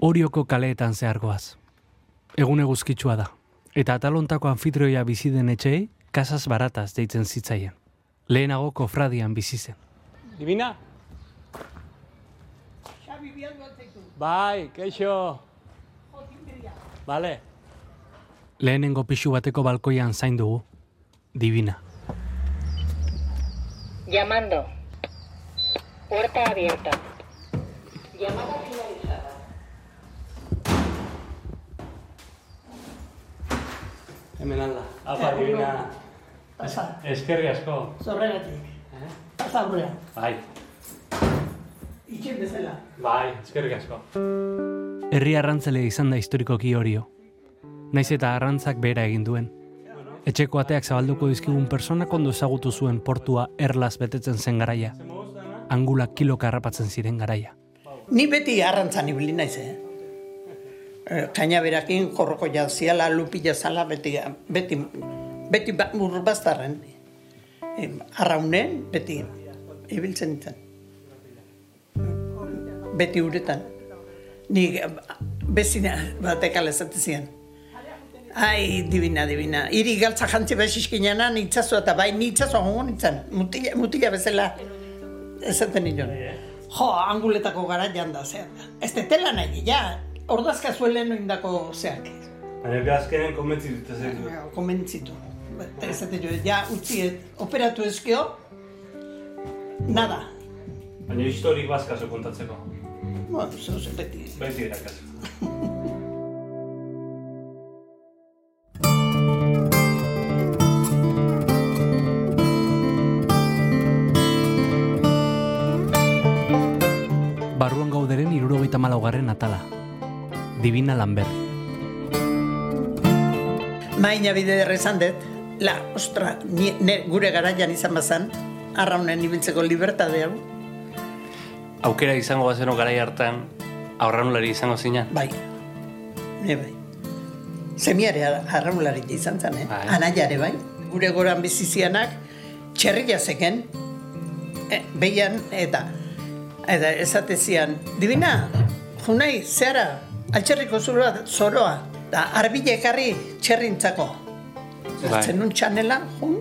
Orioko kaleetan zehargoaz. Egun eguzkitsua da. Eta atalontako anfitrioia bizi den etxeei, kasas barataz deitzen zitzaien. Lehenago kofradian bizi zen. Divina? Bai, keixo. Vale. Lehenengo pixu bateko balkoian zain dugu. Divina. Llamando. Puerta abierta. Llamada finalizada. Hemen alda. Apa, divina. Pasa, Eskerri asko. zorregatik. Eh? Pasa aurrea. Bai, Itxen bezala. bai, eskerrik asko. Herri arrantzale izan da historikoki horio. Naiz eta arrantzak behera egin duen. Etxeko ateak zabalduko dizkigun personak ondo ezagutu zuen portua erlaz betetzen zen garaia. Angula kiloka harrapatzen ziren garaia. Ni beti arrantzan ibili naiz, eh? Eh, Kaina berakin, jorroko jaziala, lupila zala, beti, beti, beti ba, urbaztarren. Eh, arraunen, beti, ibiltzen nintzen. Beti uretan. Ni bezina batek alezate zian. Ai, divina, divina. Iri galtza jantzi besiskinean, nitzazu eta bai nitzazu hongo nintzen. Mutila, mutila bezala esaten nion. Jo, anguletako gara janda, zer. Ez tetela nahi, ja, ordazka zuelen indako zeak. Baina azkenen konbentzi dut ez Komentzitu. Eta esaten jo, ja, utzi, operatu ezkio, nada. Baina historik bazkazo kontatzeko. Bueno, zeu zen beti. Beti irakaz. Barruan gauderen irurogeita malaugarren atala. Divina Lambert. Maina bide derrezan dut, la, ostra, ni, ne, gure garaian izan bazan, arraunen ibiltzeko libertade hau, Aukera izango bazeno garai hartan, aurranulari izango zinen. bai, ne bai. Semiare arraunlari izan zen, eh? Bai. Anaiare bai. Gure goran bizizianak, txerria zeken, eh, behian, eta, eta esate zian, dibina, junai, zehara, altxerriko zoroa, zoroa, da arbile ekarri txerrintzako. Bai. Nun txanela, jun,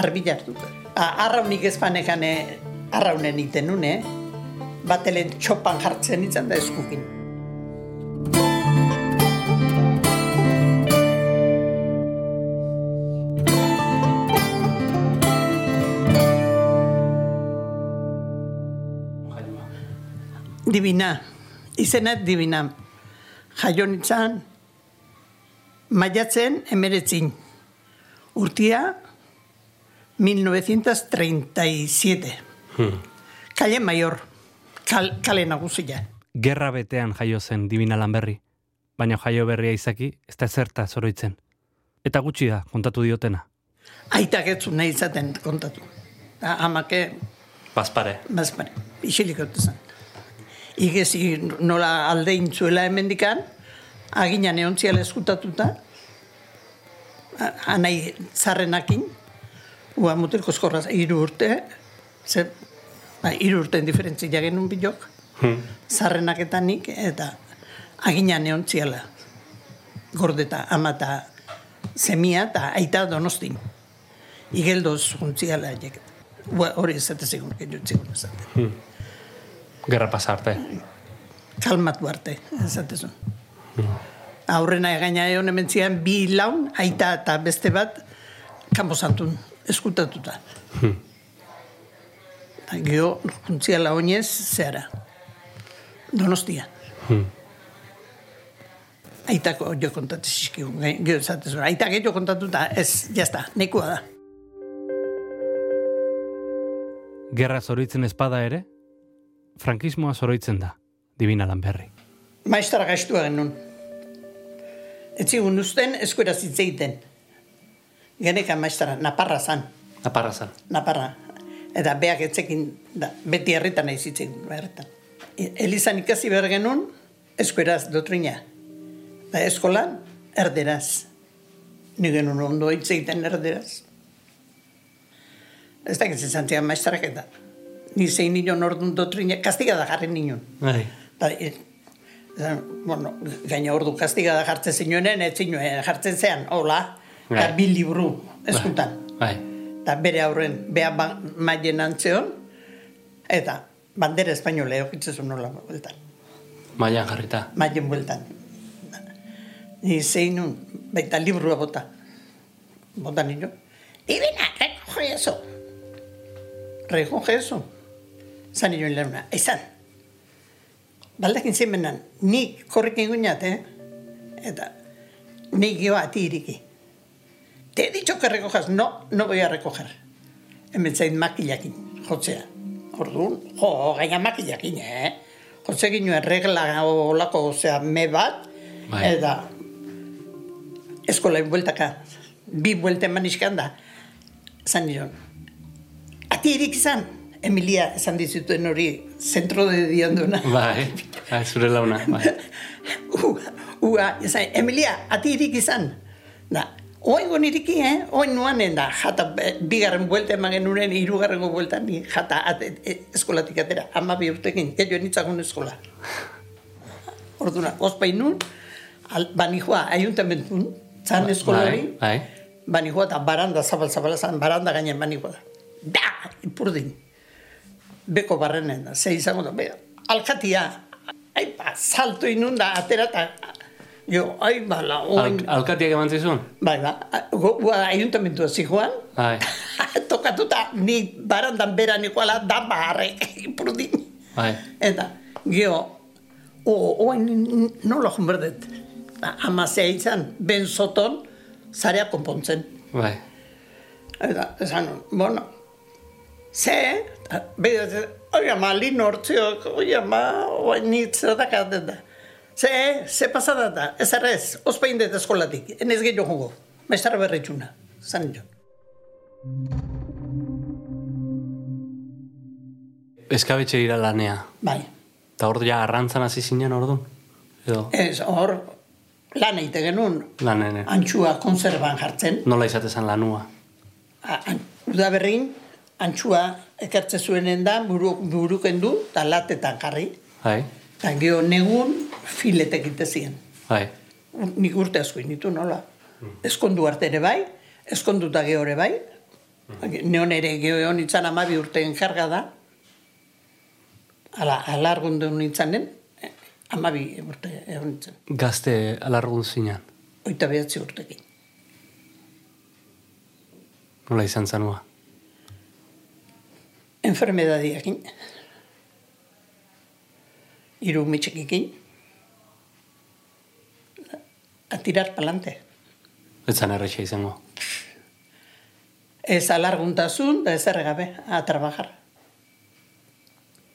arbila hartu. A, arraunik ezpanekan eh, arraunen iten nun, eh? Batelen txopan jartzen izan da eskukin. Divina, izena divina. Jaio nintzen, maiatzen emeretzin. Urtia, 1937. Kale Mayor, kal, kale nagusia. Gerra betean jaio zen Divina Lanberri, baina jaio berria izaki ez da zerta zoroitzen. Eta gutxi da, kontatu diotena. Aitak etzu nahi izaten kontatu. Da, amake, Bazpare. bazpare, isilik zen. Igezi nola alde intzuela hemendikan, aginan eontziala eskutatuta, anai zarrenakin, ua mutilko eskorraz iru urte, ze, ba, iru urten diferentzia genuen bilok, zarrenaketanik, eta aginan eontziala, gordeta, ama eta semia eta aita donostin. Igeldoz juntziala hori ez zate zigun, ez. Gerra pasa arte. kalmatu arte, esatezun. Aurrena egaina egon hementzian bi laun, aita eta beste bat, kanpo eskutatuta. Eta Gio, juntziala oinez, zehara. Donostia. Aitako jo kontatu zizkigun, gio esatezun. Aita gehiago kontatuta, ez, jazta, nekua da. Gerra zoroitzen espada ere, frankismoa zoroitzen da, Divina Lanberri. Maestara gaiztua genuen. Etzigun usten eskuera zitzeiten. Geneka maestara, naparra zan, Aparra zan. naparra. Eta beak etzekin, da, beti herritan nahi zitzen, herritan. E- Elizan ikasi behar genuen, eskueraz dotrina. Da eskolan, erderaz. Ni genuen ondo hitz egiten erderaz. Ez da gitzen zantzia maestarak eta. Ni zein nion orduan dotrina, kastigada jarri nion. Bai. Ba, e, bueno, gaina ordu kastigada jartzen zinuenen, ez zinuen jartzen zean, hola, eta bi libru eskutan. Bai. Eta bere aurren, beha ba, maien antzeon, eta bandera espainola eukitzezu nola bueltan, Mailan jarrita. maien bueltan. Ni zein nun, baita librua bota. Bota nino. Y bena, recoge eso. Recoge eso. Zan nioen leuna, izan. Baldakin zimenan, nik korrik inguñat, eh? Eta, nik gio ati iriki. Te he dicho que recojas, no, no voy a recoger. Hemen zain makilakin, jotzea. Orduan, jo, gaina makilakin, eh? Jotze ginuen regla olako, osea, me bat, Bai. eta eskola bueltaka, bi buelte eman iskan da, zan nion. Ati erik izan, Emilia esan dizutuen hori, zentro de dionduna. Bai. Bai, zure launa. Bai. Ua, ua, esan, Emilia, ati irik izan. Da, oain iriki, eh? Oain nuanen da, jata, eh, bigarren buelta eman genunen, irugarrengo buelta ni, jata, ate, e, eskolatik atera, ama bi urtekin, ja joan itzagun eskola. Orduna, ospain nun, al, bani joa, ayuntamentun, zan eskola hori, Bai. bani joa, eta baranda, zabal-zabala zan, baranda gainen bani joa da. Da, ipurdin. Beko barrenen ze izango da, be, alkatia, aipa, salto inunda, atera eta, jo, ai, bala, oin, Al, alkatiak eman zizun? bai, ba, go, gua ayuntamentua zijoan, Bai. tokatuta, ni barandan bera nikoala, da barre, ipurdin. Bai. Eta, gio, o, oain nola joan berdet. Ba, Amazea izan, ben soton, zarea konpontzen. Bai. Eta, esan, bueno, ze, bide, oi ama, lin hortziok, oi ama, oain nitz dakaten da. Ze, ze pasada da, ez errez, ospain dut eskolatik, enez gehiago jongo, maestarra berritxuna, zan jo. Eskabetxe dira lanea. Bai, Eta hor ja arrantzan hasi zinen orduan? Edo ez, hor, lan egite genuen, lanen. antxua konserban jartzen, Nola izatezan lanua? A- an- udaberrin, antxua ekartze zuenen da, buru, buruken du, eta latetan jarri. Bai. Eta gero negun filetek itezien. Bai. Nik urte asko initu nola. Eskondu arte ere bai, eskonduta geho ere bai. Neon ere geho egon itzan amabi urteen jarga da. Ala, alargundu nintzanen, eh, amabi urte egon nintzen. Gazte alargun zinan. Oita behatzi urtekin. Nola izan zanua? Enfermedadiakin, hiru mitxekikin, a tirar palante. Ez zan erreixa izango. Ez alarguntasun, da ez erregabe, a trabajar.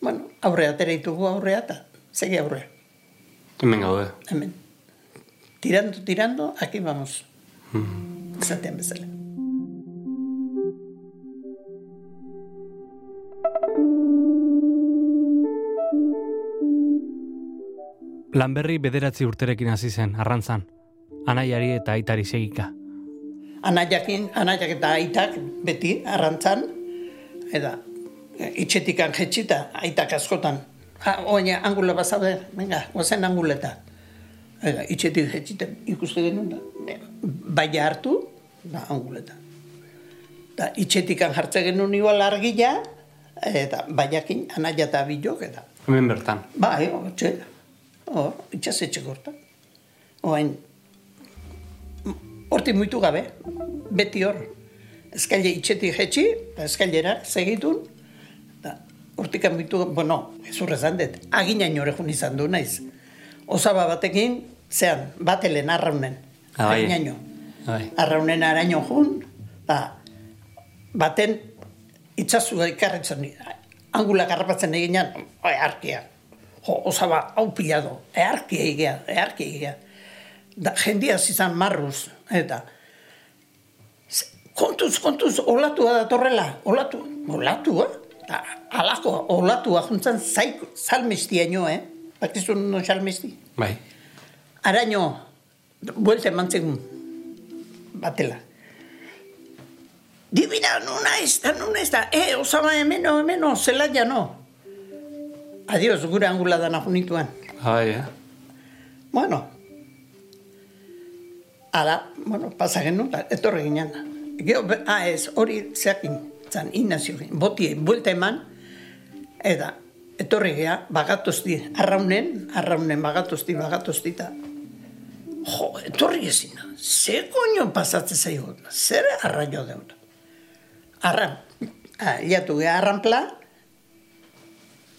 Bueno, aurrea atera ditugu aurrea, eta segi aurrea, Hemen gaude. hemen. Tirando, tirando, aquí vamos. Zatean bezala. Lanberri bederatzi urterekin hasi zen, arrantzan. Anaiari eta aitari segika. Anaiakin, anaiak eta aitak beti arrantzan, eta e, itxetikan jetxita, aitak askotan. Ja, oina, angula bazaude, venga, guazen anguleta. Eta itxetik jetxiten ikuste genuen da. Baina hartu, da anguleta. Eta itxetikan jartze genuen igual argila, eta baiakin anaia eta bilok, eta Hemen bertan. Bai, hortxe. Hor, itxasetxe gorta. Oain, horti muitu gabe, beti hor. Eskaile itxetik jetxi, eta eskailera segitun, eta hortikan muitu, bueno, ez urrezan dut, aginaino jun izan du naiz. Osaba batekin, zean, batelen arraunen, bai. aginaino. Bai. Arraunen araño jun, eta baten itxasua ikarritzen, angula garrapatzen eginan, earkia. Jo, osaba, hau pilado, earkia egea, earkia egea. Da, jendia izan marruz, eta "Z- kontuz, kontuz, olatua da torrela, olatu, olatua? Da, alako, olatua juntzan zaik, salmestiaino, eh? Bakizun no salmesti? Bai. Araño, buelte emantzen batela. Dibina, nuna ez da, nuna ez da. E, osaba hemeno, hemeno, zela ja no. Adios, gure angula dana junituan. Bai, eh? Bueno, ala, bueno, pasa genuen, eta etorri ginen. Be- ah, ez, hori zeakin, zan, Ignacio, boti, buelta eman, eta etorri gea, bagatozti, arraunen, arraunen bagatozti, bagatozti, eta jo, etorri ezin, ze koño pasatzen zaigu, zer arraio deut. Arran, ah, liatu gea arranpla,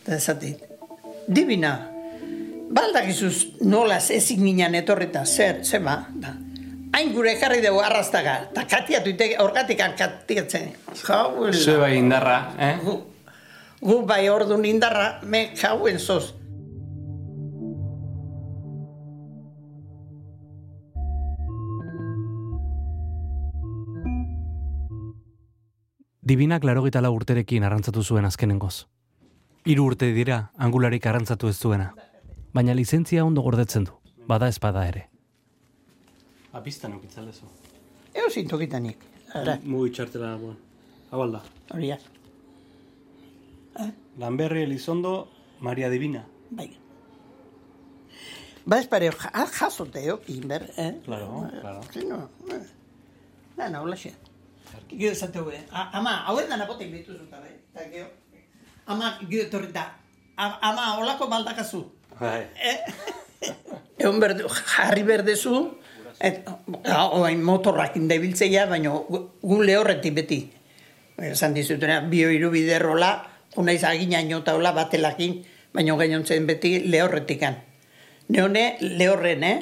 eta esatit, dibina, baldakizuz nolaz ezin ginen etorrita, zer, zeba, da. Hain gure jarri dugu arrastaga, eta katiatu ite, orgatik katiatzen. Jau, Zue bai indarra, eh? gu, gu bai ordu indarra, me jauen zoz. Dibinak larogita lau urterekin arrantzatu zuen azkenengoz. Hiru urte dira angularik arrantzatu ez zuena. Baina lizentzia ondo gordetzen du, bada espada ere. Apista nukitzalezu. Eo zintokitanik. Mugi txartela, bueno. Hau alda. hori ja, Lanberri Elizondo, Maria Divina. bai. Ba ez pare, ja, jasote jokin, ber, eh? Claro, claro. Sí, no, eh. Na, na, hola xe. Gio esateu, eh? A- Ama, hauet dana botek dituzuta, bai? Eta gio, ama, gio etorri Ama, holako baldakazu. Bai. Egon berdu, jarri berdezu, et, ah, oain motorrak indabiltzeia, baina gu, gu lehorretik beti. Esan dizutena, bio iru biderrola, unaiz agina inota hola batelakin, baina gainontzen beti lehorretikan. Neone lehorren, eh?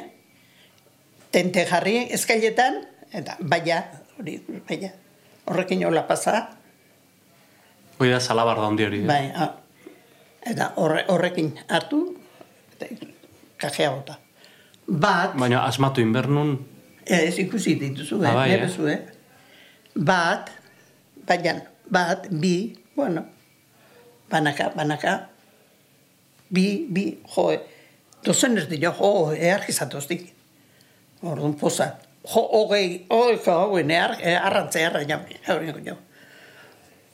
Tente jarri eskailetan, eta baia, hori, baia. Horrekin hola pasa, Hoi da salabarda handi hori. eh? bai, ah, eta horre, horrekin hartu, eta kajea bota. Bat, Baina asmatu inbernun, Ez ikusi dituzu, eh? Ah, bai, eh? eh? Bat, baina, bat, bi, bueno, banaka, banaka, bi, bi, jo, dozen ez dira, jo, eargizatoztik. Orduan poza. Jo, hogei, hogei, hogei, near, arrantzea, arraina, hori jo.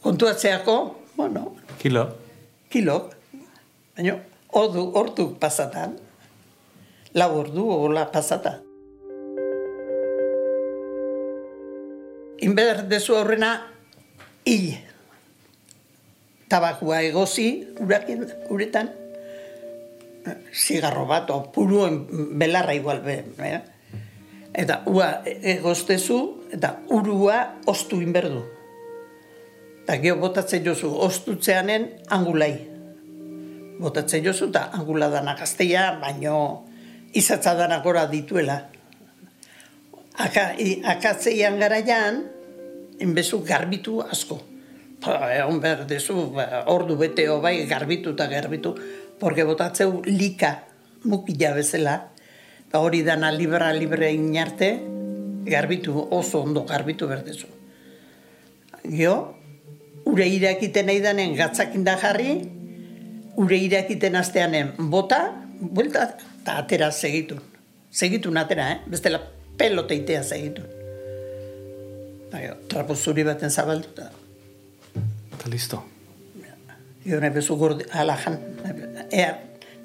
Kontuatzeako, bueno, kilo. kilok, baina, ordu, ordu pasatan, lau ordu, hola pasata. Inber dezu aurrena, hil. Tabakua egozi, urakin, uretan, zigarro bat, o puruen belarra igual, be, eh? Eta ua egoztezu, eta urua ostu inberdu. Eta geho botatzen jozu, ostutzeanen angulai. Botatzen jozu, eta angula danak azteia, baino izatza danak gora dituela. Aka, i- akatzeian garaian, inbezu garbitu asko. Pa, egon behar dezu, ba, ordu beteo bai garbitu eta garbitu, porque botatzeu lika mukila bezala, eta hori dana libra libre inarte, garbitu, oso ondo garbitu berdezu. Gio, ure irakiten nahi danen gatzakin da jarri, ure irakiten asteanen bota, buelta, eta atera segitun. Segitun atera, eh? Bestela peloteitea segitun. Eta gero, trapo zuri baten zabalduta. Eta listo. Gio, nahi bezu gordi, alajan, ear,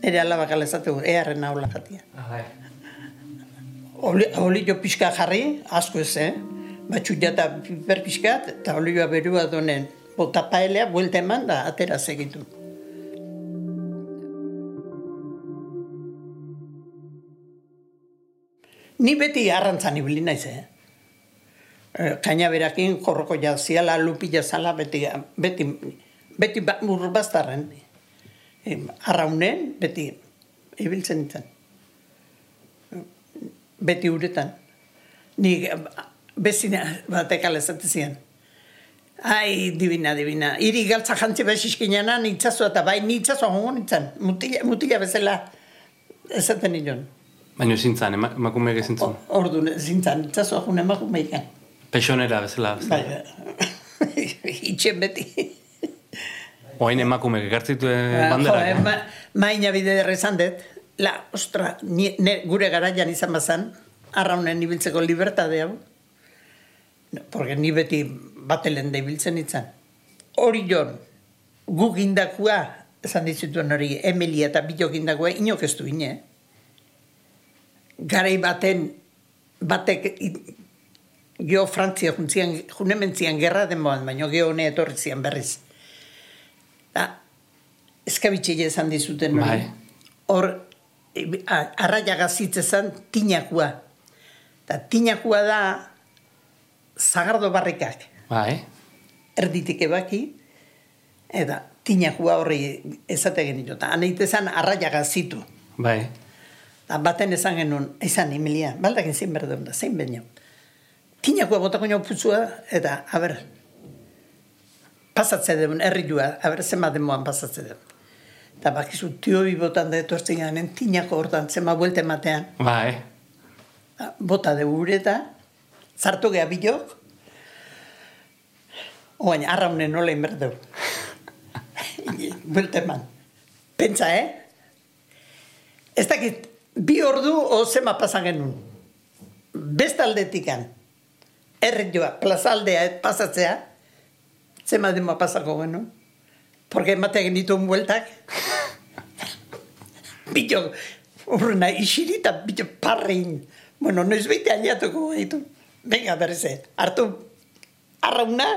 nire alabak alezategu, earren aula jatia. Oli, olio pixka jarri, asko ez, eh? Batxut jata piper pixkat, eta olioa berua donen bota paelea, buelta eman da, atera segitu. Ni beti arrantzan ibili naiz, eh? Eh, Kainaberakin korroko jaziala, lupila zala, beti, beti, beti ba, urbaztarren. Eh, arraunen, beti, ibiltzen nintzen beti uretan. Ni bezina batek alezate zian. Ai, divina, divina. Iri galtza jantzi besiskinean, nitzazu eta bai nitzazu hongo nintzen. Mutila, mutila bezala esaten nion. Baina zintzan, ema, emakumeak ezin zuen. Ordu zintzen, nitzazu ahun emakumeikan. Pexonera bezala. Bai, bezala. itxen beti. Oain emakumeak ekartzitu Jo, bandera. eh, ma, maina bide derrezan dut. La, ostra, ni, ne, gure garaian izan bazan, arraunen ibiltzeko libertade hau. No, porque ni beti batelen da ibiltzen itzan. Hori jon, gu gindakua, esan dizutuen hori, Emilia eta Bilo gindakua, inok ez du ine. garai baten, batek, geho Frantzia juntzian, junementzian gerra denboan, baina geho hone etorri zian berriz. Da, eskabitxile esan dizuten hori. Bai. Hor, arraia gazitze zen tinakua. Da, tinakua da zagardo barrikak Bai. erditik ebaki, eta tinakua horri ezate genitu. Eta aneite zen arraia gazitu. Bai. Da, baten esan genuen, izan Emilia, baldakin zein berdun da, zein baino. Tinakua botako nio putzua, eta, a ber, pasatze duen, errilua, a ber, zema demoan pasatze duen. Eta bakizu, tio bi botan da etortzen ganen, tinako hortan, zema buelte matean, Bai. da, bota de ureta, zartu geha bilok, oain, arraunen nola inberdeu. buelte eman. Pentsa, eh? Ez dakit, bi ordu o zema pasan genuen. Bestaldetikan, errioa, plazaldea eh, pasatzea, zema dema pasako genuen. Porque ematea genituen bueltak. Bilo, urruna, isirita, bilo parrein. Bueno, noiz beite aliatuko gaitu. Venga, berze, hartu arrauna,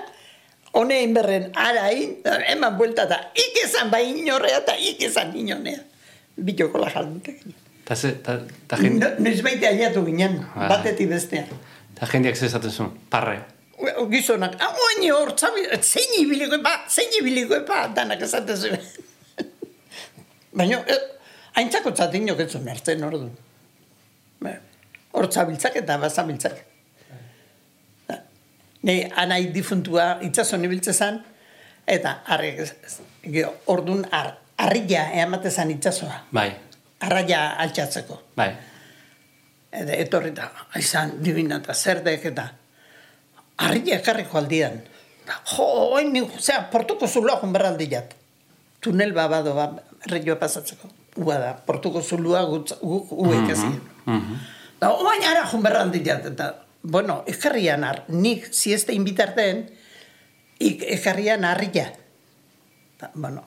hone inberren arain, eman buelta eta ikezan bai inorrea eta ikezan inonea. Biloko la jaldutek. Ta, ta, ta, jende, No, noiz baite aliatu ginen, Ah. batetik bestean. ta jendeak zezaten zuen. Parre. Gizonak, ah, oain hor, zein ibiliko epa, zein ibiliko epa, danak esaten zuen. Baina, eh, haintzako txatin joketzun hartzen ordu. Ba, Hor txabiltzak eta bazabiltzak. Nei, anai difuntua itxason ibiltze zan, eta arri, gero, ordun ar, arria eamate zan itxasoa. Bai. Arraia altxatzeko. Bai. Eta etorri da, aizan, divina eta zerdek eta harria ekarriko aldian. Jo, oin ni, zera, portuko zulua jun berraldiat. Tunel babado, ba, erreioa pasatzeko. Ua da, portuko zulua gutz- gu, gu ikasi. Da, oain ara jun berraldiat, eta, bueno, ekarrian ar, nik sieste inbitarten, ik, ekarrian harria. Da, bueno,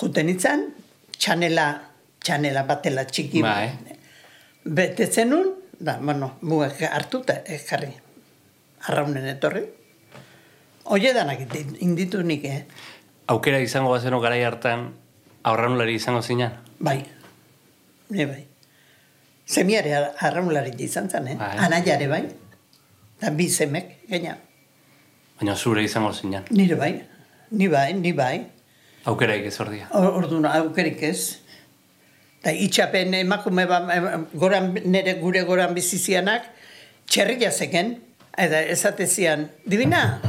juten itzan, txanela, txanela batela txiki. Bai. Betetzen nun, da, bueno, muak hartuta ekarri. Arraunen etorri. Oie danak indi- inditu nik, eh? Aukera izango bazeno garai hartan, aurranulari izango zinan. Bai. Ne bai. Semiare ar- arraunlari izan zen, eh? Bai. Anaiare bai. Da bi semek, gaina. Baina zure izango zinan. Nire bai. Ni bai, ni bai. Aukeraik ez ordia. Or- Orduan aukerik ez. Da itxapen emakume ba, goran, nere gure goran bizizianak, txerria zeken, eta esate zian, dibina,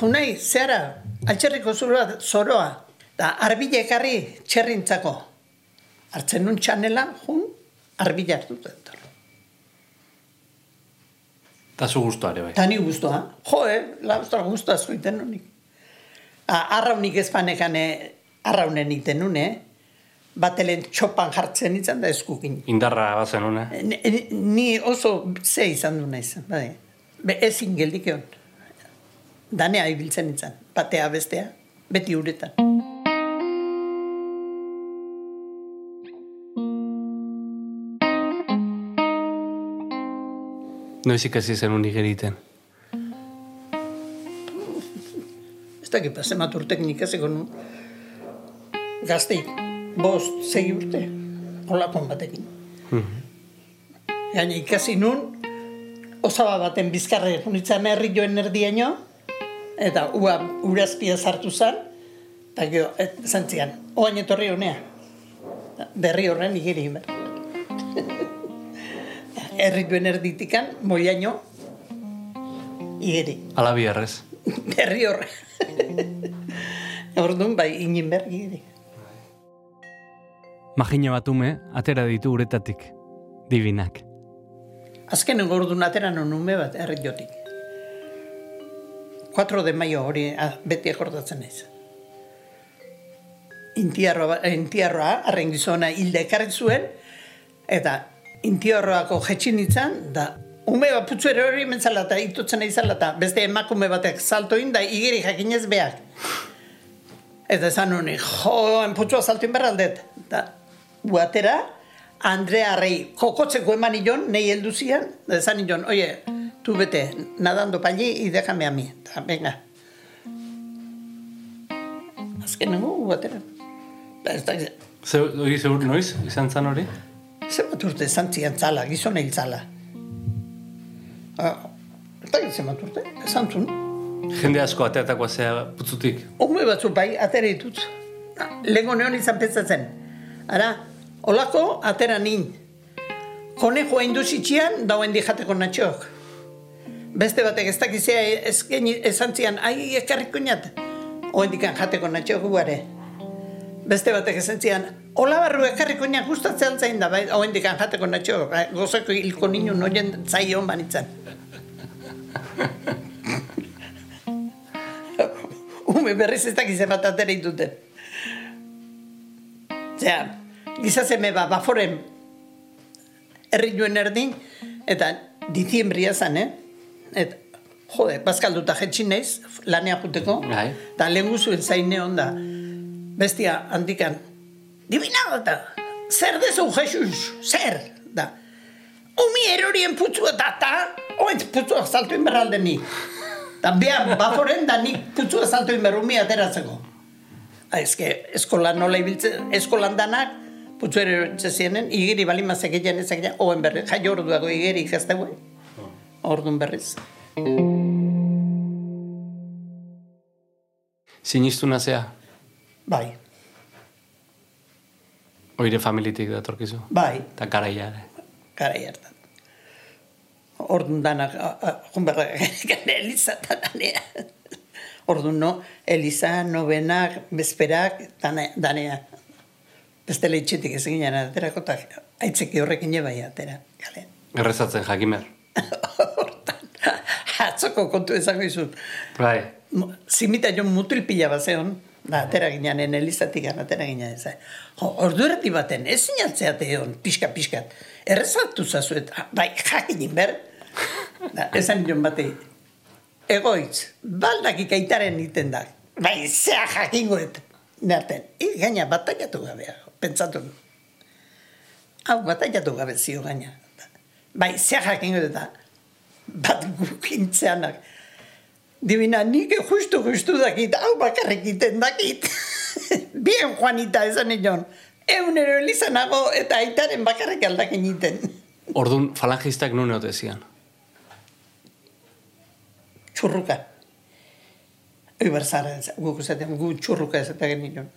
junai, zehara, altxerriko zoroa, zoroa, da arbile ekarri txerrintzako. Hartzen nun txanela, jun, arbile hartuta. Eta zu guztuare bai. Eta ni guztua, jo, eh, laustra guztua zuiten honik. Arraunik ezpanekan eh, arraunen iten nun, eh? Batelen txopan jartzen izan da eskukin. Indarra bazen una. Ni, ni oso ze izan du naiz, bai. Be, ezin geldik egon. Danea ibiltzen izan, batea bestea, beti uretan. Noiz ikasi zen unik egiten. Ez dakit, ba, zemat urtek nik ezeko nun. Gazteik, bost, zei urte, olakon batekin. Gaina ikasi nun, osaba baten bizkarre junitzen herri joen erdiaino, eta ua urazpia sartu zen, eta gero, et, zantzian, oain etorri honea. Berri horren igeri behar. herri erditikan, moiaino, igeri. Ala biharrez. Berri horre. Orduan, bai, inin behar igeri. Magina batume, atera ditu uretatik. Divinak. Azken orduan atera non ume bat erriotik. 4 de maio hori beti akordatzen naiz. Intiarroa, intiarroa arren gizona hilde ekarri zuen, eta intiarroako jetxin itzan, da ume bat putzuere hori mentzala eta itutzen izala eta beste emakume batek salto da igeri jakinez behar. Eta esan honi, jo, enputzua salto inberraldet. Da, guatera, Andrea Rey jokotzeko eman nion, nahi heldu zian, da esan nion, oie, tu bete, nadando pa allí y déjame a mí. Ta, venga. Azkenengo, gu atera. Ba, ez da, Ze, hori zeur noiz, izan zan hori? Zer bat urte esan zian zala, gizon hil zala. Ah, da zer bat urte, esan zuen. Jende asko ateatakoa zea putzutik. Ume batzu bai, atera ditut. Lengo neon izan pentsatzen. Ara, olako atera nin. Konejo induzitxian, dauen di jateko natxok. Beste batek ez dakizea ezken esan zian, ai, ekarriko inat. Oendikan jateko natxok guare. Beste batek esan zian, hola barru ekarriko inat gustatzen zain da, bai, oendikan jateko natxok. Bai, Gozako hilko ninu noien zaio banitzen. Ume berriz ez dakize bat atera dituten. Zea, gizazeme ba, baforen herri joen erdin, eta diziembria zan, eh? Et, jode, bazkalduta jetxi naiz, lanea juteko, Bai. eta lehen guzuen zaine onda. Bestia, handikan, dibina da, zer dezu, Jesus, zer, da. Umi erorien putzu eta eta, oentz putzu saltu inberralde ni. Da behar, baforen da nik putzu saltu inber umi ateratzeko. Ah, eske, eskolan nola ibiltzen, eskolan danak, putzu ere zienen, igeri bali mazek egin ezak egin, oen berri, jai orduago igeri ikazte guen. Ordun berriz. Sinistu nazea, Bai, oire familitik datorkizu. bai, Eta garaia ere. gara hartan. Ordun danak, jun berra, Eliza eta danea. Ordun no, Eliza, novenak, bezperak, dane- danea. Beste leitxetik ez ginen aterako, eta aitzeki horrekin bai atera, galen. Errezatzen jakimer. Hortan, atzoko kontu ezango izut. Bai. Zimita jo mutil pila bat zeon, da, atera ginean, elizatik atera ginean ez. Jo, ordu errati baten, ez zinatzeate egon, pixka, pixkat. Errezatu zazuet, ah, bai, jakin ber. Da, esan nion batei, egoitz, baldak ikaitaren iten da. Bai, zea jakingoet. Nerten, i gaina bataiatu gabea, pentsatu. Hau, bataiatu gabe zio gaina. Bai, zea jakingoet eta, bat gukintzeanak. Dibina, nik justu justu dakit, hau bakarrik iten dakit. Bien, Juanita, esan nion. Eunero elizanago eta aitaren bakarrik aldakin iten. Orduan falangistak nun eote zian. Txurruka. Oi berzara, guk esaten, gu txurruka esaten nion.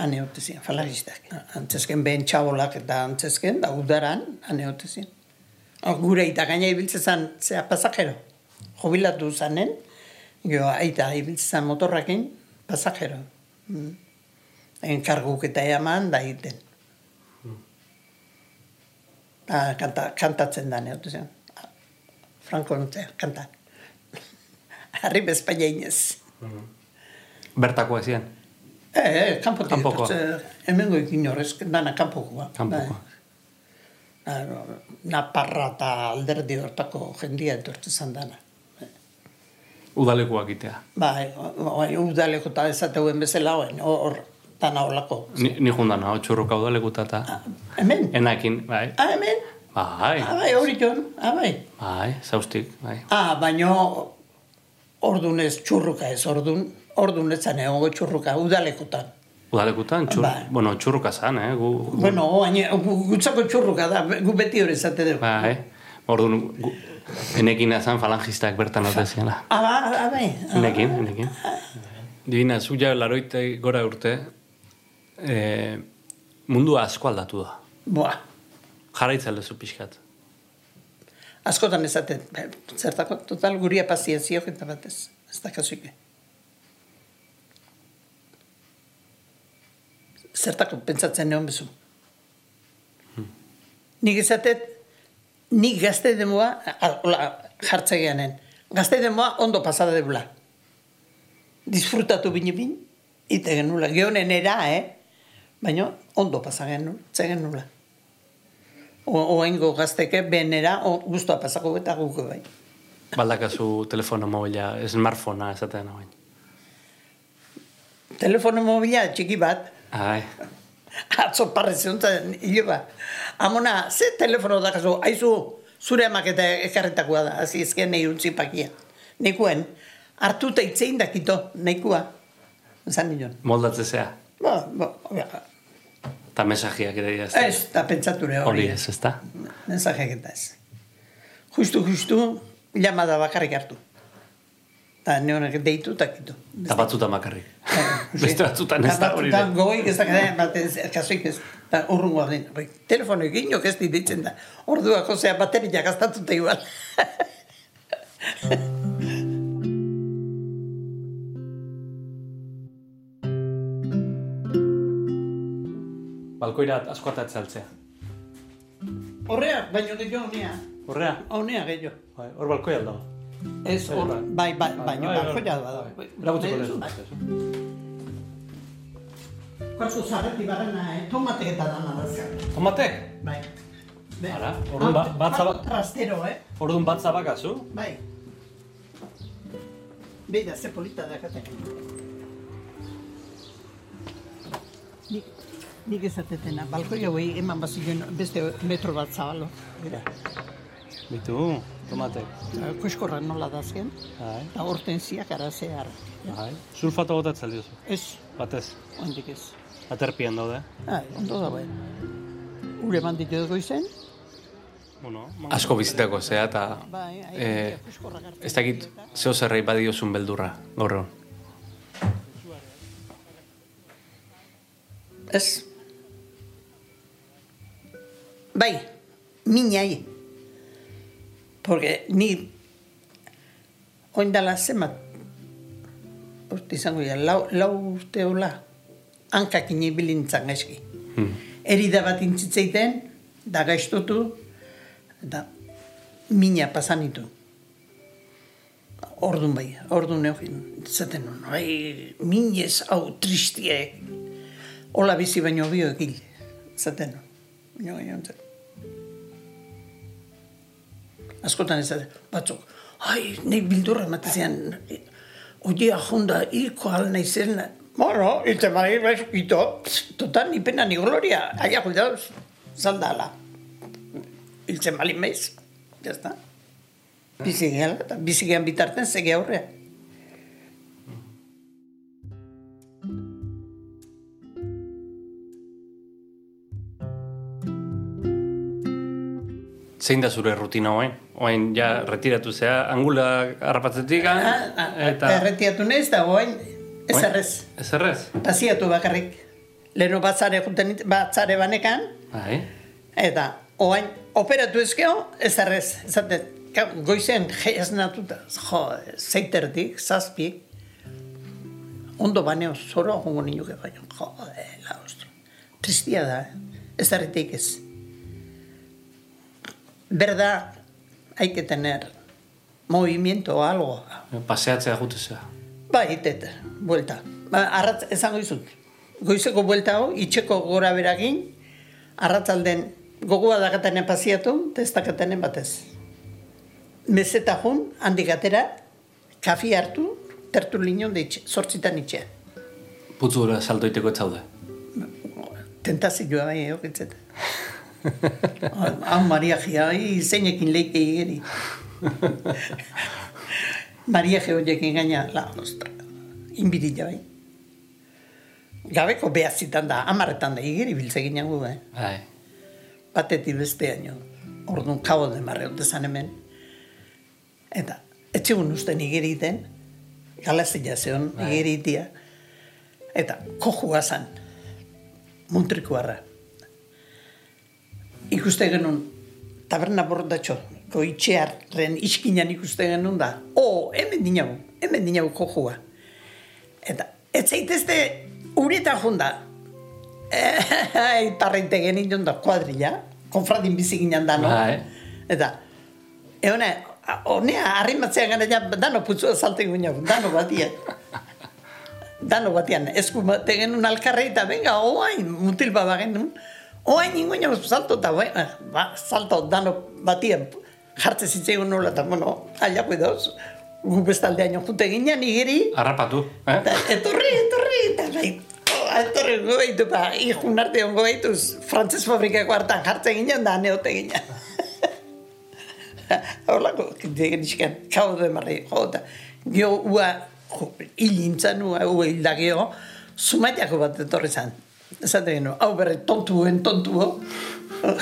Hane hote zian, falangistak. Antzezken behen txabolak eta antzezken, da udaran, hane hote zian. Gure eta gaina ibiltzen zan, zea pasajero. Jubilatu zanen, jo, aita ibiltzen motorrakin, pasajero. Mm. Enkarguk eta eaman da egiten. Da, kanta, kantatzen da, neotu zen. Franco nuntzea, kanta. Harri bezpaina inez. Bertakoa zian. Eh, eh, kanpotik. Kanpokoa. etortze, Hemengo ikin horrez, dana kanpokoa. Kanpokoa. Bai. Ah, Naparra eta alderdi hortako jendia etortzen zan dana. Udalekuak itea. Bai, bai, udaleko eta ezateuen bezala, oen, hor, dana holako. Ni, ni jundan, hau txurruka udalekuta eta Hemen? enakin, bai. Ah, hemen? Bai, Ah, bai, hori jon, ah, bai. bai, zaustik, bai. Ah, baino ordun ez txurruka ez, ordun, ordun ez zan egongo txurruka, udalekotan. Udalekutan, txur, Bai. bueno, txurruka zan, eh? Gu, gu, Bueno, gu- gutzako txurruka da, gu beti hori zate dugu. bai. Orduan, gu, enekin azan falangistak bertan ote ziala. Ah, ba, ah, bai. Enekin, enekin. Divina, zu ja laroite gora urte, e, mundua asko aldatu da. Boa, Jarraitza lezu pixkat. askotan ezaten, zertako, total guria pazientzio eta batez, ez da kasuik. Zertako pentsatzen neon bezu. Nik ezatet, nik gazte demoa, jartze geanen, gazte demoa ondo pasada debula. Disfrutatu bine bin, ite genula, gehonen era, eh? Baina ondo pasa genula, tze genula. Oengo gazteke benera, o, guztua pasako eta guko bai. Baldakazu telefono mobila, smartphonea esaten hauen. Telefono mobila txiki bat, Ai, Atzo parre ziontzen, hiloba. Amona, ze telefono da kasu, aizu, zure amaketa ekarretakoa da, hazi ezken nahi untzi pakia. Nekuen, hartu eta itzein dakito, nahikoa. Zan nion. Moldatze zea. Ba, ba, ba, Eta mesajiak ere dira. ez, eta pentsature hori. Hori ez, ez da? Mensajeak eta ez. Justu, justu, llamada bakarrik hartu. Eta neonek deitu eta kitu. Eta batzuta makarrik. Beste batzutan ez da hori. Eta gogoik ez da gara, bat ez, kasuik ez, eta urrungo den. Bai, telefono egin ez ditzen da. Orduak, osea, bateria gaztatuta igual. Balkoira asko atatzea altzea. Horrea, baino gehiago honea. Horrea? Honea gehiago. Bai, hor balkoia aldo. Ez, hor, bai, bai, baino, bai, bai, bai, da. Bai, lezu. Kasu zarreti barrena, eh? Tomatek eta dana dazka. Tomatek? Bai. Ara, orduan ba- batza ba- Alto Trastero, eh? Orduan bat zabakazu? Bai. Beida, ze polita dakate. Nik, nik ezatetena, balkoi hauei eman bazioen beste metro bat zabalo. Bera, Bitu, tomatek. koskorra nola dazken, Bai, eta hortenziak ara zehar. bai. Sulfato gotatzea diozu. Ez, Batez. ondik ez. Aterpian daude. Ah, ondo da bai. Ure banditu dugu izen, Bueno, Asko bizitako zea eta bai, eh, ez dakit zeo zerrei badiozun beldurra gaur egun. Ez. Bai, minai. Porque ni oindala zemat urte izango ya, lau, lau urte hola, hankak inibilintzan gaizki. Hmm. Erida bat intzitzeiten, da gaiztotu, da mina pasanitu. Ordun bai, ordun neugin, zaten nun, bai, minez hau tristie, hola bizi baino bio egil, zaten baino baino entzat. Askotan ez batzuk, ai, nik bildurra ematezean, oia jonda, hilko al nahi zen, bueno, ite bai, bai, ito, total, ni pena, ni gloria, aia, cuidados, zaldala. Hiltzen balin maiz, ya está. Bizi gehala, eta bizi gehan bitarten zege aurrea. Zein da zure rutina hoen? Oain ja retiratu zea, angula harrapatzetik, Ah, eta... Erretiatu nez, da goain, ez Oain? errez. Ez errez? Pasiatu bakarrik. Leheno batzare juten, batzare banekan, Bai. eta oain operatu ezkeo, ez errez. Zaten, goizen jeiaz natuta, jo, zeitertik, zazpi, ondo baneo zoro jongo ninuke baino, jo, la ostro. Tristia da, eh? ez erretik ez. Berda, hay que tener movimiento o algo. Paseatzea jute zea. Ba, itet, buelta. Ba, arratz, esango izut. Goizeko buelta hau, itxeko gora beragin, arratzalden gogoa dakatanen pasiatu, eta ez dakatanen batez. Mezeta jun, handik atera, kafi hartu, tertu linon de itxe, sortzitan itxea. Putzura saltoiteko ez zaude. Tentazioa bai, egokitzet. Hau Maria Gia, ai, zeinekin leike igeri. Maria Gia horiekin gaina, la, ostra, inbidila bai. Gabeko behazitan da, amarretan da, igeri biltzegin da, eh? Bai. batetik besteaino. Orduan kabo de marre zan hemen. Eta, etxegun usten igeriten, galazia zeon igeritia. Eta, kojua zan, muntrikuarra. Ikuste genuen, taberna bordatxo, goitxearren iskinan ikuste genuen da, o, hemen dinagu, hemen dinagu kojua. Eta, ez zaitezte ureta junda, Itarreite genitun da kuadrilla, konfradin bizi ginen dano. Bai. Eta, eone, honea, arrimatzea gara ja, dano putzua salte ginen, dano batia. dano batian, esku bate genuen alkarre eta venga, oain, mutil baba genuen, oain ingoen salto eta, ba, ba, salto dano batian, jartze zitzaigun nola, eta, bueno, aia kuidauz, gu bestaldeaino jute ginen, igeri, Harrapatu, eh? Eta, etorri, etorri, eta bai, etorri ongo behitu, ba, ikun arte ongo behituz, frantzes fabrikako hartan jartzen ginen, da neote ginen. Horlako, iskan, kau de marri, jota. Gio, ua, jo, hilintzan, ua, ua gio, sumaiteako bat etorri zan. Esaten geno, hau berre, tontuen, tontuo.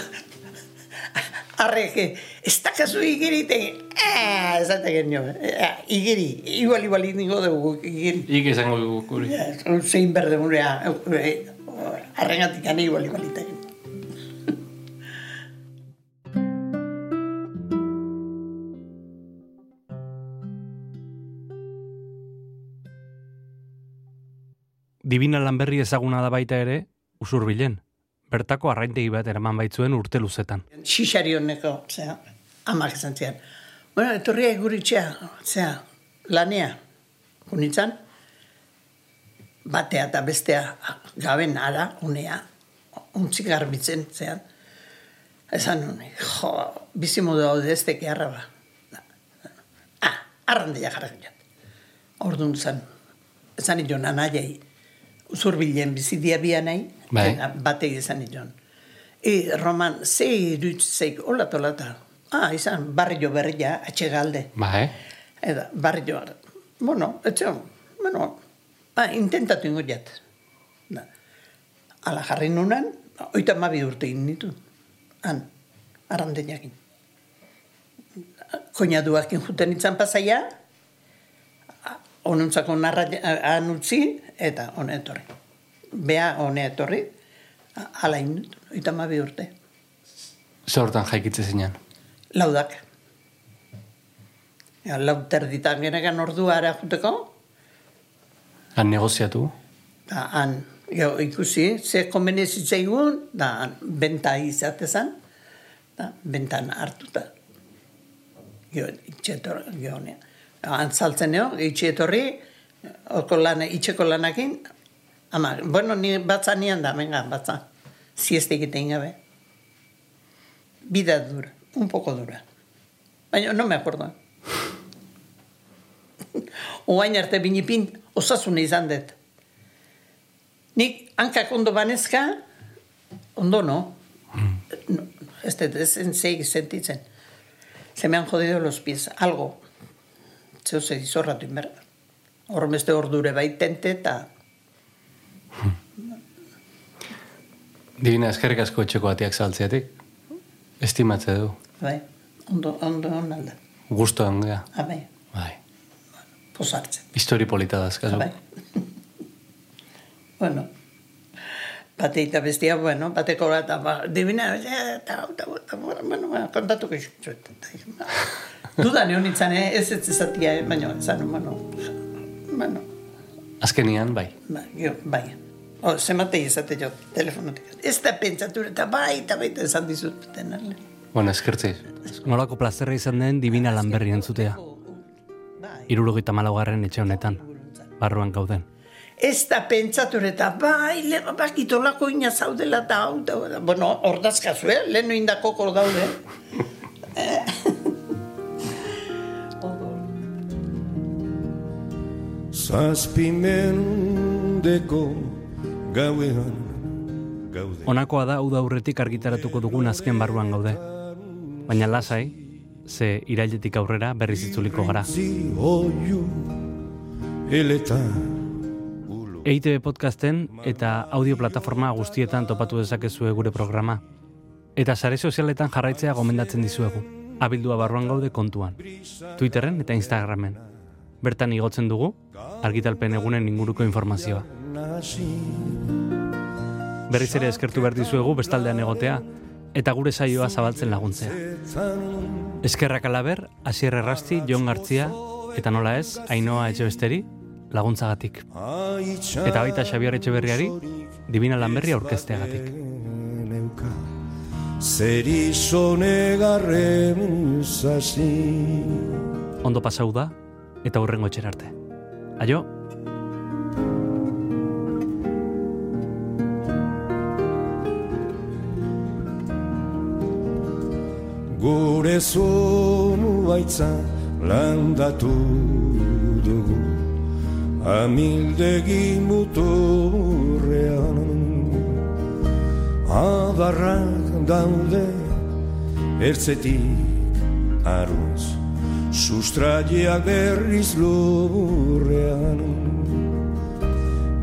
Arreke, ez dakazu igirite, eh, esaten genio, eh, igiri, igual, igual, ningo dugu, igiri. Ik izango dugu guri. Ja, zein berde murea, arrengatik ane igual igualitek. Dibina lanberri ezaguna da baita ere, usurbilen. Bertako arraintegi bat eraman baitzuen urte luzetan. Xixari honeko, zera, amak esan zian. Bueno, etorria eguritxea, zera, lanea, unitzan, batea eta bestea gaben ara, unea, untzik garbitzen, zean. Esan jo, bizimodu hau ez teke arraba. Ah, arrandeia jarrak jat. Orduan zen, esan idon anaiei, usurbilen bizidia bia nahi, Bai. batei esan idon. E, Roman, ze irut zeik, hola tolata. Ah, izan, barrio berria, atxegalde. Ba, eh? Eta, barrio, bueno, etxe, bueno, ba, intentatu ingo jat. Da. Ala jarri nunan, oita mabi urte egin ditu. Han, arrandeinakin. Koinaduakin juten itzan pasaia, onuntzako narra han utzi, eta hone etorri. Bea hone etorri, a- ala indut, oita mabi urte. Zer hortan jaikitze zinean. Laudak. Ja, lau terditan genegan ordua ara juteko, Han negoziatu. da han, jo, ikusi, ze konbene zitzaigun, da han, benta izatezan, da, bentan hartuta. Jo, itxetor, jo, ne. Han saltzen jo, itxetorri, oko lan, itxeko lanakin, ama, bueno, ni batza nian da, venga, batza. Sieste egiten gabe. Vida dura, un poco dura. Baina, no me acuerdo. Oain arte binipin osasune izan dut. Nik hankak ondo banezka, ondo no. no ez dut, ez sentitzen. Se me han jodido los pies, algo. Zeu ze izorratu inberda. Hormeste ordure baitente eta Dibina eskerrik asko etxeko batiak saltzeatik. Estimatze du. bai, ondo, ondo onalda. Gusto hangea. Abai, Bai. posartzen. Histori polita dazkazu. Bai. bueno, bate eta bestia, bueno, bateko bat, ba, divina, eh, eta, eta, eta, bueno, ba, kontatuko izutxuet. Duda neon itzan, eh? ez ez ezatia, eh? baina, zan, bueno, bueno, Azkenian, bai. ba, jo, bai. O, zematei ezate jo, telefonotik. Ez da pentsatu, eta bai, eta bai, eta esan dizut, tenarle. Bueno, eskertzei. Nolako plazerra izan den Dibina lanberri entzutea. Bai. Irurogeita malaugarren etxe honetan. Barruan gauden. Ez da pentsatu eta bai, le, bakitolako ina zaudela eta hau, eta, bueno, ordazkazu, eh? lehen indako kor daude. Zazpimendeko gauean gaude. Honakoa da hau da aurretik argitaratuko dugun azken barruan gaude. Baina lasai, ze irailetik aurrera berriz itzuliko gara. Zi oiu eleta ulo. EITB podcasten eta audio plataforma guztietan topatu dezakezue gure programa. Eta sare sozialetan jarraitzea gomendatzen dizuegu. Abildua barruan gaude kontuan. Twitterren eta Instagramen. Bertan igotzen dugu, argitalpen egunen inguruko informazioa. Berriz ere eskertu behar dizuegu bestaldean egotea, eta gure saioa zabaltzen laguntzea. Eskerrak alaber, Asier Errasti, Jon Gartzia, eta nola ez, Ainoa Etxebesteri, laguntzagatik. Eta baita Xabier Etxeberriari, Dibina Lanberri aurkezteagatik. neuka Zer izonegarren zasi Ondo pasau da, eta hurrengo etxera arte. Aio, Gure zonu baitza landatu dugu amildegi muturrean adarrak daude ertzetik aruz sustraiak berriz lurrean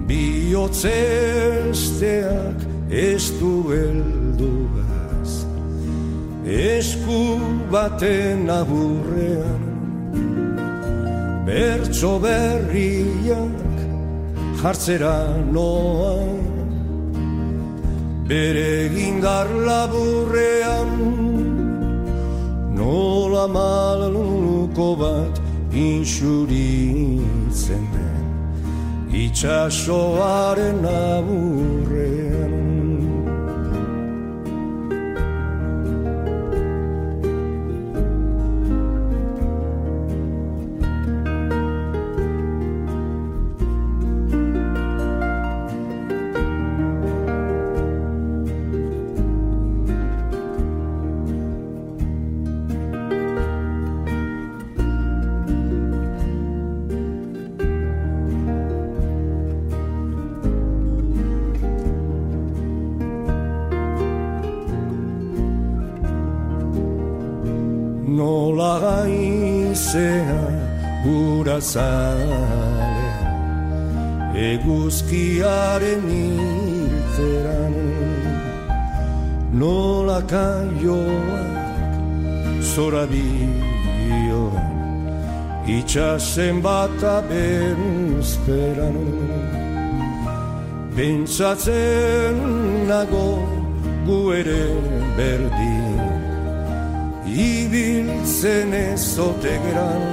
bihotzesteak ez du esku baten aburrean bertso berriak jartzera noa. Bere gindar laburrean nola maluko bat insuritzen den itxasoaren aburrean gaizea gura zale eguzkiaren irteran nola kaioak zora bioan itxasen bat abenzperan Pentsatzen nago gu ere berdin ibiltzen ezote geran.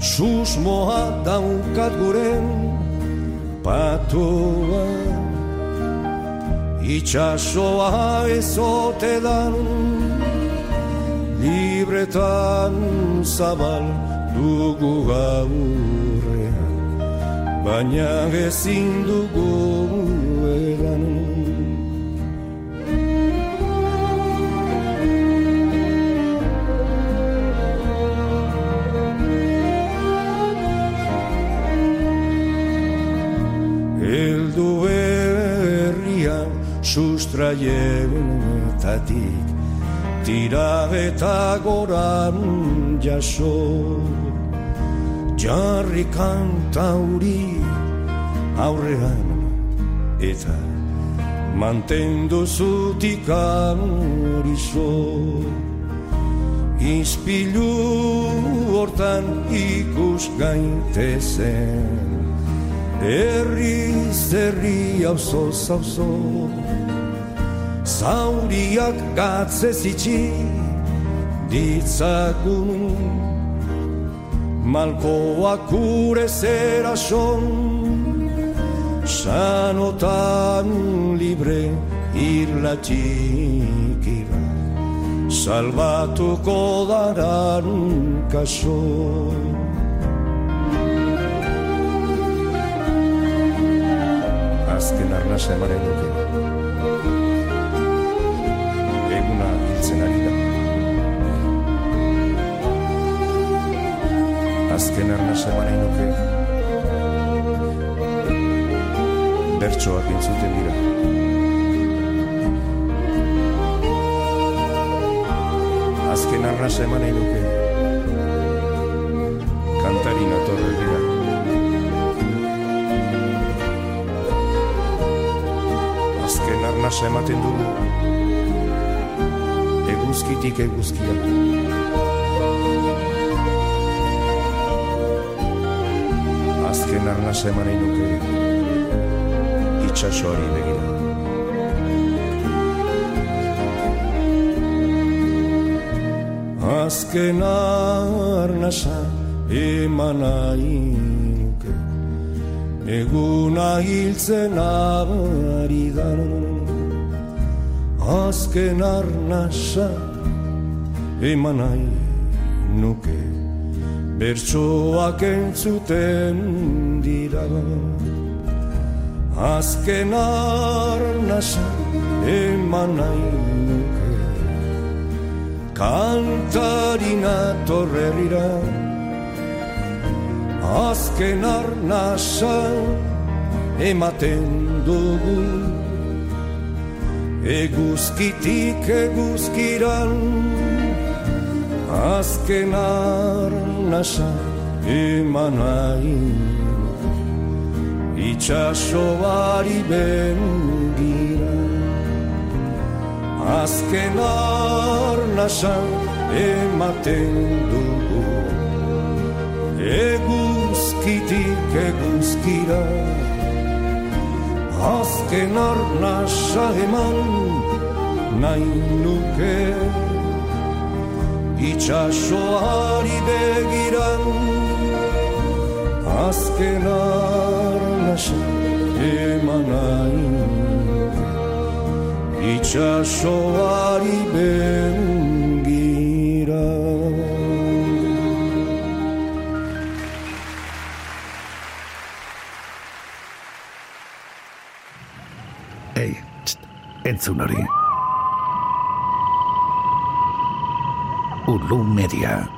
Susmoa daukat guren patoa Itxasoa ezote dan Libretan zabal dugu gaurrean. Baina ezin dugu sustraietatik Tira eta goran jaso. Jarri kantauri aurrean Eta mantendu zutikan horizo Izpilu hortan ikus gaitezen Herri zerri auzo zauzo Zauriak gatze zitsi ditzagun. Malkoak ure zera son Sanotan libre irla txikira Salbatuko daran kaso. Azken arnasa emanen duke. Azken arnasa emanen duke. Bertsoak entzuten dira. Azken arnasa emanen duke. Kantari natorre dira. azken arnasa ematen dugu eguzkitik eguzkia azken arnasa eman nahi nuke. Itxasoari begira. Azken arnasa eman nahi Eguna hiltzen ari da Azken arnasa eman nahi nuke. Bertsoak entzuten Azken arnasa eman nahi nuke. Kantarina torrerira azken arnasa ematen dugu. Eguzkitik eguzkiran. Azken arnasa eman nahi itxasoari bengira azken arnasa ematen dugu. Eguzkitik eguzkira. Azken arnasa eman nahi nuke. Itxasoari begiran. Azken arnasa eman nahi itxasoari begira Ei, txt, entzun hori. Ulu Media.